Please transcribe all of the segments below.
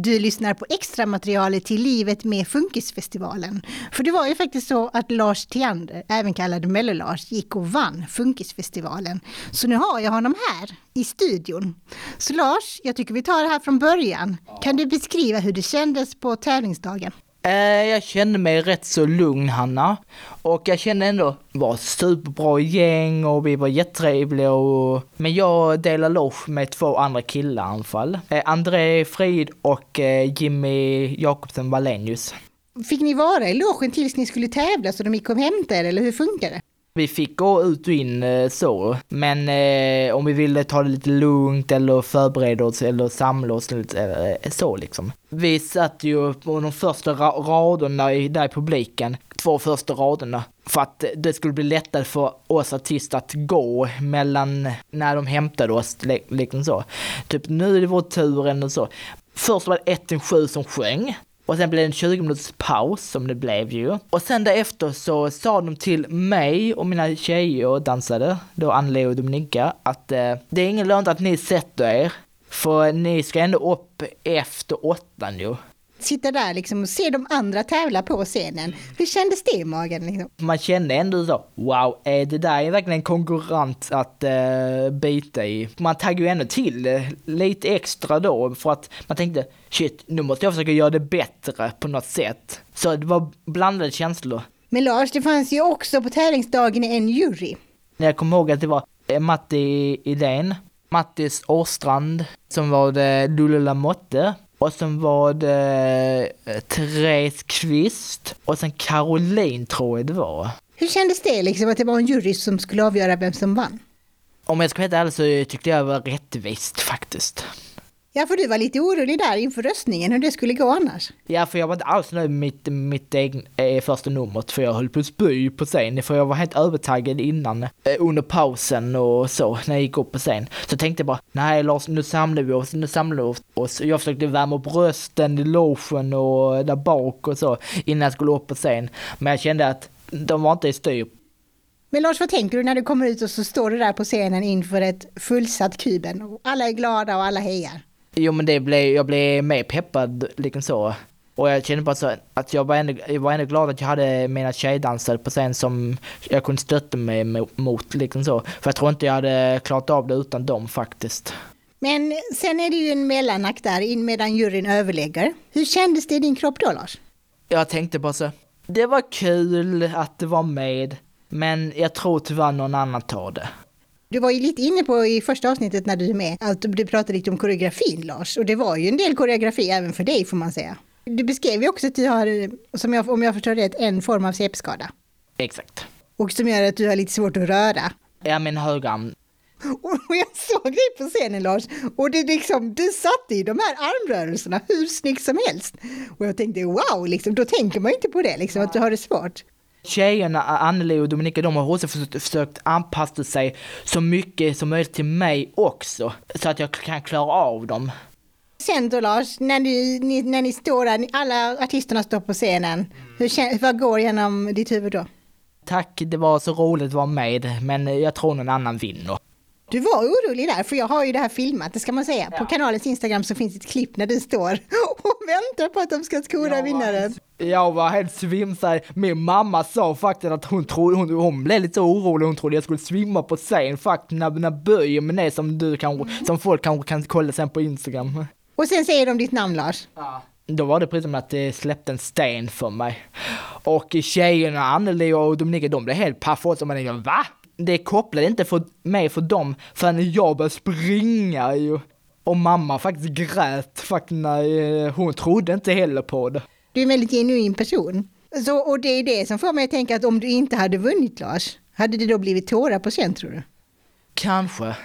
Du lyssnar på extra materialet till Livet med Funkisfestivalen. För det var ju faktiskt så att Lars Theander, även kallad Mello-Lars, gick och vann Funkisfestivalen. Så nu har jag honom här i studion. Så Lars, jag tycker vi tar det här från början. Kan du beskriva hur det kändes på tävlingsdagen? Eh, jag kände mig rätt så lugn Hanna. Och jag kände ändå, det var ett superbra gäng och vi var jättetrevliga och... Men jag delade loge med två andra killar i alla fall. Eh, André Frid och eh, Jimmy Jakobsen Wallenius. Fick ni vara i logen tills ni skulle tävla så de gick och hämtade er, eller hur funkar det? Vi fick gå ut och in eh, så, men eh, om vi ville ta det lite lugnt eller förbereda oss eller samla oss lite eh, eh så liksom. Vi satt ju på de första ra- raderna i, där i publiken, två första raderna, för att det skulle bli lättare för oss artister att gå mellan när de hämtade oss, liksom så. Typ nu är det vår tur eller så. Först var det 1-7 som sjöng. Och sen blev det en 20 minuters paus som det blev ju. Och sen därefter så sa de till mig och mina tjejer dansade, då Anneli och Dominika, att eh, det är ingen lönt att ni sätter er. För ni ska ändå upp efter åttan ju. Sitta där liksom och se de andra tävla på scenen. Hur kändes det i magen? Liksom? Man kände ändå så, wow, är det där är verkligen en konkurrent att eh, bita i. Man taggar ju ändå till eh, lite extra då för att man tänkte, shit, nu måste jag försöka göra det bättre på något sätt. Så det var blandade känslor. Men Lars, det fanns ju också på tävlingsdagen en jury. Jag kommer ihåg att det var eh, Matti Idén, Mattis Åstrand, som var det Lulle Lamotte och sen var det eh, Therese Kvist och sen Caroline tror jag det var. Hur kändes det liksom att det var en jury som skulle avgöra vem som vann? Om jag ska vara helt ärlig så tyckte jag det var rättvist faktiskt. Ja, för du var lite orolig där inför röstningen, hur det skulle gå annars. Ja, för jag var inte alls nöjd med mitt, mitt egen, eh, första numret, för jag höll på att spy på scen, för jag var helt övertaggad innan, eh, under pausen och så, när jag gick upp på scen. Så tänkte jag bara, nej Lars, nu samlar vi oss, nu samlar vi oss. Jag försökte värma upp rösten i logen och där bak och så, innan jag skulle upp på scen. Men jag kände att de var inte i styr. Men Lars, vad tänker du när du kommer ut och så står du där på scenen inför ett fullsatt kuben och alla är glada och alla hejar? Jo men det blev, jag blev mer peppad liksom så. Och jag kände bara så att jag var, ändå, jag var ändå glad att jag hade mina tjejdansare på scen som jag kunde stötta mig mo- mot liksom så. För jag tror inte jag hade klarat av det utan dem faktiskt. Men sen är det ju en mellanakt där in medan juryn överlägger. Hur kändes det i din kropp då Lars? Jag tänkte bara så, det var kul att det var med, men jag tror tyvärr någon annan tar det. Du var ju lite inne på i första avsnittet när du är med, att du pratade lite om koreografin Lars. Och det var ju en del koreografi även för dig får man säga. Du beskrev ju också att du har, som jag, om jag förstår rätt, en form av CP-skada. Exakt. Och som gör att du har lite svårt att röra. Ja, min högerarm. Och jag såg dig på scenen Lars, och det liksom, du satte i de här armrörelserna hur snyggt som helst. Och jag tänkte wow, liksom, då tänker man inte på det, liksom, att du har det svårt. Tjejerna, Anneli och Dominika, de har också försökt, anpassa sig så mycket som möjligt till mig också. Så att jag kan klara av dem. Sen då Lars, när, du, ni, när ni står där, alla artisterna står på scenen, hur, vad går genom ditt huvud då? Tack, det var så roligt att vara med, men jag tror någon annan vinner. Du var orolig där, för jag har ju det här filmat, det ska man säga. På kanalens Instagram så finns ett klipp när du står väntar på att de ska skora vinnaren. Jag var helt svimsad. Min mamma sa faktiskt att hon trodde, hon, hon blev lite orolig, hon trodde jag skulle svimma på scen faktiskt när, när böjer med det som du kanske, som folk kanske kan kolla sen på Instagram. Och sen säger de ditt namn Lars. Då var det precis som att det släppte en sten för mig. Och tjejerna, Anneli och Dominika, de blev helt paffa och man tänkte, va? Det kopplade inte för mig för dem förrän jag började springa ju. Och mamma faktiskt grät faktiskt när eh, hon trodde inte heller på det. Du är en väldigt genuin person. Så, och det är det som får mig att tänka att om du inte hade vunnit Lars, hade det då blivit tårar på scen tror du? Kanske.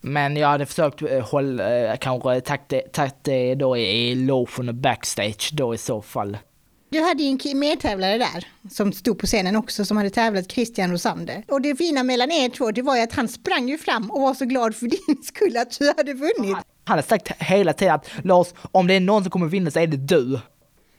Men jag hade försökt eh, hålla, eh, kanske tagit det, då i, logen och backstage då i så fall. Du hade ju en medtävlare där som stod på scenen också som hade tävlat Christian Rosander. Och det fina mellan er två det var ju att han sprang ju fram och var så glad för din skull att du hade vunnit. Han har sagt hela tiden att Lars, om det är någon som kommer vinna så är det du.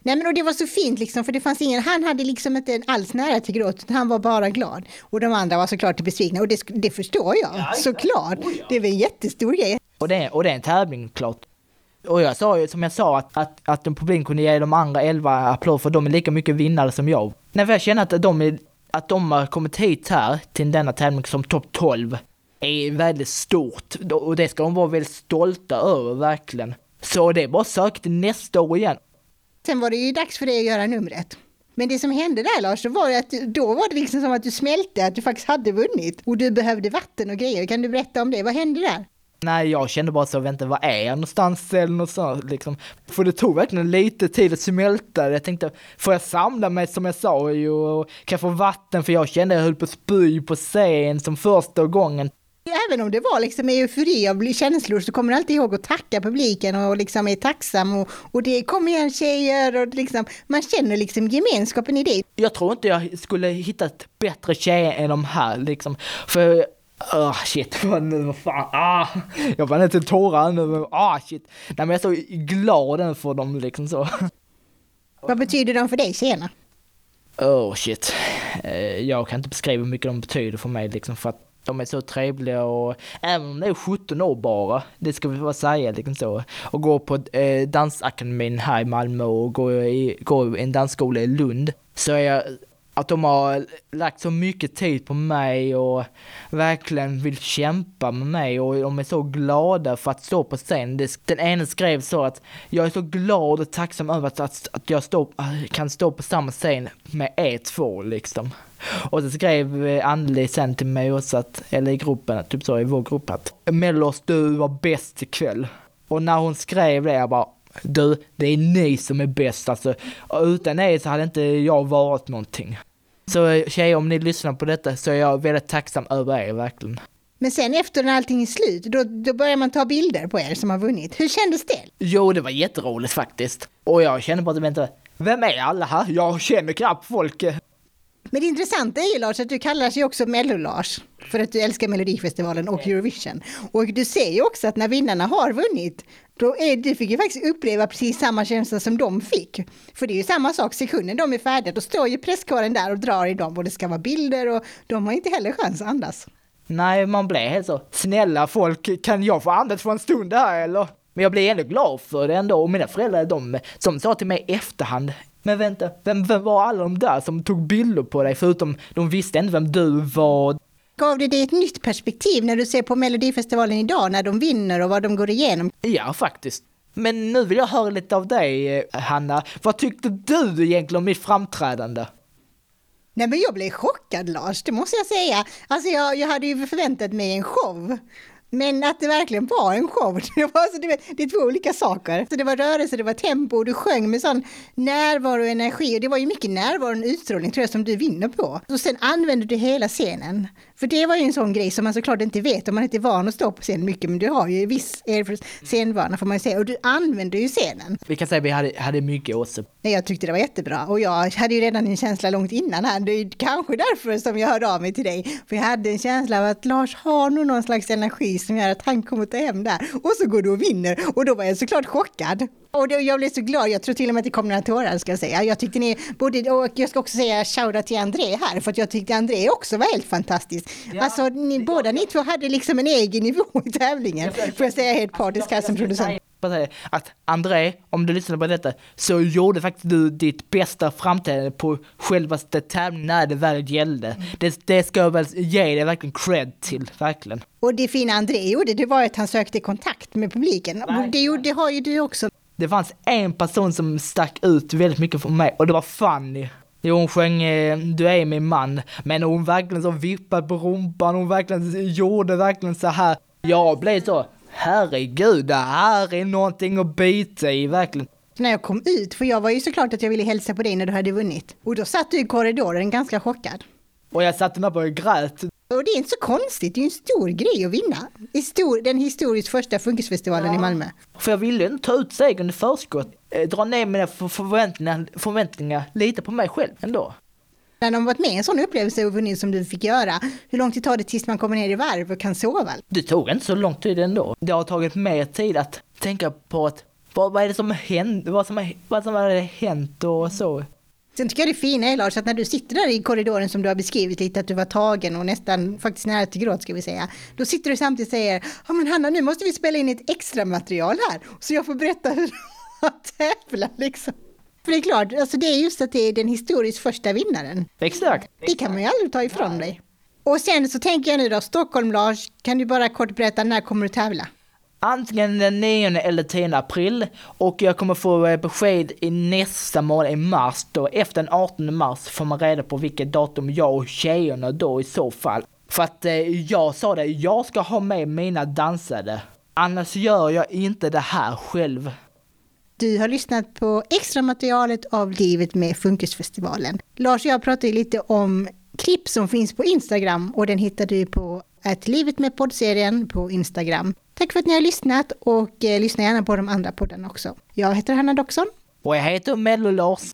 Nej men och det var så fint liksom för det fanns ingen, han hade liksom inte alls nära till gråt, utan han var bara glad. Och de andra var såklart besvikna och det, det förstår jag, såklart. Det är väl en jättestor grej. Och det, är- och det är en tävling klart. Och jag sa ju, som jag sa, att, att, att en publik kunde ge de andra 11 applåder för de är lika mycket vinnare som jag. Nej, för jag känner att de, är, att de har kommit hit här till denna tävling som topp 12 är väldigt stort och det ska de vara väldigt stolta över verkligen. Så det är bara att till nästa år igen. Sen var det ju dags för dig att göra numret. Men det som hände där Lars, då var, att, då var det liksom som att du smälte, att du faktiskt hade vunnit. Och du behövde vatten och grejer. Kan du berätta om det? Vad hände där? Nej, jag kände bara så, vänta, vad är jag någonstans eller något sånt liksom. För det tog verkligen lite tid att smälta. Jag tänkte, får jag samla mig som jag sa ju, och kan jag få vatten? För jag kände jag höll på att spy på scen som första gången. Även om det var liksom eufori av känslor så kommer du alltid ihåg att tacka publiken och liksom är tacksam och, och det kommer igen tjejer och liksom, man känner liksom gemenskapen i det. Jag tror inte jag skulle hittat bättre tjejer än de här liksom. För Ah oh, shit, vad nu, vad fan, ah! Jag var inte tårar nu, men ah shit. Nej men jag är så glad för dem liksom så. Vad betyder de för dig tjejerna? Oh shit. Eh, jag kan inte beskriva hur mycket de betyder för mig liksom för att de är så trevliga och även om det är 17 år bara, det ska vi bara säga liksom så, och gå på eh, dansakademin här i Malmö och gå i, gå i en dansskola i Lund, så är jag att de har lagt så mycket tid på mig och verkligen vill kämpa med mig och de är så glada för att stå på scen. Den ene skrev så att jag är så glad och tacksam över att, att jag stå, eh, kan stå på samma scen med er två liksom. Och så skrev eh, Anneli sen till mig också att, eller i gruppen, typ så i vår grupp att Mellos du var bäst ikväll. Och när hon skrev det, jag bara du, det är ni som är bäst alltså. Och utan er så hade inte jag varit någonting. Så tjejer, om ni lyssnar på detta så är jag väldigt tacksam över er, verkligen. Men sen efter när allting är slut, då, då börjar man ta bilder på er som har vunnit. Hur kändes det? Jo, det var jätteroligt faktiskt. Och jag känner bara att, vänta, vem är alla här? Jag känner knappt folk. Men det intressanta är ju Lars att du kallar sig också Mello-Lars. För att du älskar Melodifestivalen och Eurovision. Och du ser ju också att när vinnarna har vunnit, då är, du fick ju faktiskt uppleva precis samma känsla som de fick. För det är ju samma sak, sekunden de är färdiga, då står ju presskåren där och drar i dem och det ska vara bilder och de har inte heller chans att andas. Nej, man blir helt så, snälla folk, kan jag få andas för en stund här eller? Men jag blir ändå glad för det ändå och mina föräldrar, de som sa till mig i efterhand, men vänta, vem, vem var alla de där som tog bilder på dig förutom de visste inte vem du var? Gav det dig ett nytt perspektiv när du ser på Melodifestivalen idag, när de vinner och vad de går igenom? Ja, faktiskt. Men nu vill jag höra lite av dig, eh, Hanna. Vad tyckte du egentligen om mitt framträdande? Nej men jag blev chockad Lars, det måste jag säga. Alltså jag, jag hade ju förväntat mig en show. Men att det verkligen var en show, det, var, alltså, det, det är två olika saker. Så det var rörelse, det var tempo och du sjöng med sån närvaro och energi. Och det var ju mycket närvaro och utstrålning tror jag som du vinner på. Och sen använde du hela scenen. För det var ju en sån grej som man såklart inte vet om man inte är van att stå på scen mycket, men du har ju viss scenvana får man ju säga, och du använder ju scenen. Vi kan säga att vi hade, hade mycket åse. Jag tyckte det var jättebra och jag hade ju redan en känsla långt innan här, det är kanske därför som jag hörde av mig till dig, för jag hade en känsla av att Lars har nog någon slags energi som gör att han kommer ta hem där, och så går du och vinner, och då var jag såklart chockad. Och då, jag blev så glad, jag tror till och med att det kom några tårar ska jag säga. Jag tyckte ni, både, och jag ska också säga shoutout till André här, för att jag tyckte André också var helt fantastisk. Ja, alltså ni, båda ni två hade liksom en egen nivå i tävlingen, får jag säga helt partisk här som producent. Att André, om du lyssnar på detta, så gjorde faktiskt du ditt bästa framträdande på självaste tävlingen när det väl gällde. Det, det ska jag väl ge dig verkligen cred till, verkligen. Och det fina André gjorde, det var att han sökte kontakt med publiken. Och det, gjorde, det har ju du också det fanns en person som stack ut väldigt mycket för mig och det var Fanny. Jo, hon sjöng eh, Du är min man, men hon verkligen så vippade på rumpan, hon verkligen gjorde verkligen så här. Jag blev så, herregud, det här är någonting att bita i verkligen. När jag kom ut, för jag var ju såklart att jag ville hälsa på dig när du hade vunnit. Och då satt du i korridoren ganska chockad. Och jag satte mig på och grät. Och det är inte så konstigt, det är ju en stor grej att vinna. Histor den historiskt första funkisfestivalen ja. i Malmö. För jag ville inte ta ut segern i förskott, eh, dra ner mina förväntningar, förväntningar lite på mig själv ändå. När de varit med i en sån upplevelse och vunnit som du fick göra, hur lång tid tar det tills man kommer ner i varv och kan sova? Det tog inte så lång tid ändå. Det har tagit mer tid att tänka på att vad, vad är det som hänt, vad som, vad som hade hänt och så. Sen tycker jag det fina är Lars, att när du sitter där i korridoren som du har beskrivit lite, att du var tagen och nästan faktiskt nära till gråt ska vi säga. Då sitter du samtidigt och säger, ja men Hanna nu måste vi spela in ett extra material här, så jag får berätta hur du tävlar liksom. För det är klart, alltså det är just att det är den historiskt första vinnaren. Exakt. Det kan man ju aldrig ta ifrån dig. Och sen så tänker jag nu då, Stockholm Lars, kan du bara kort berätta när kommer du tävla? Antingen den 9 eller 10 april och jag kommer få eh, besked i nästa månad i mars då. Efter den 18 mars får man reda på vilket datum jag och tjejerna då i så fall. För att eh, jag sa det, jag ska ha med mina dansare. Annars gör jag inte det här själv. Du har lyssnat på extra materialet av Livet med Funkisfestivalen. Lars och jag pratade lite om klipp som finns på Instagram och den hittar du på att Livet med poddserien på Instagram. Tack för att ni har lyssnat och eh, lyssna gärna på de andra poddarna också. Jag heter Hanna Doxon. Och jag heter Mello Lars.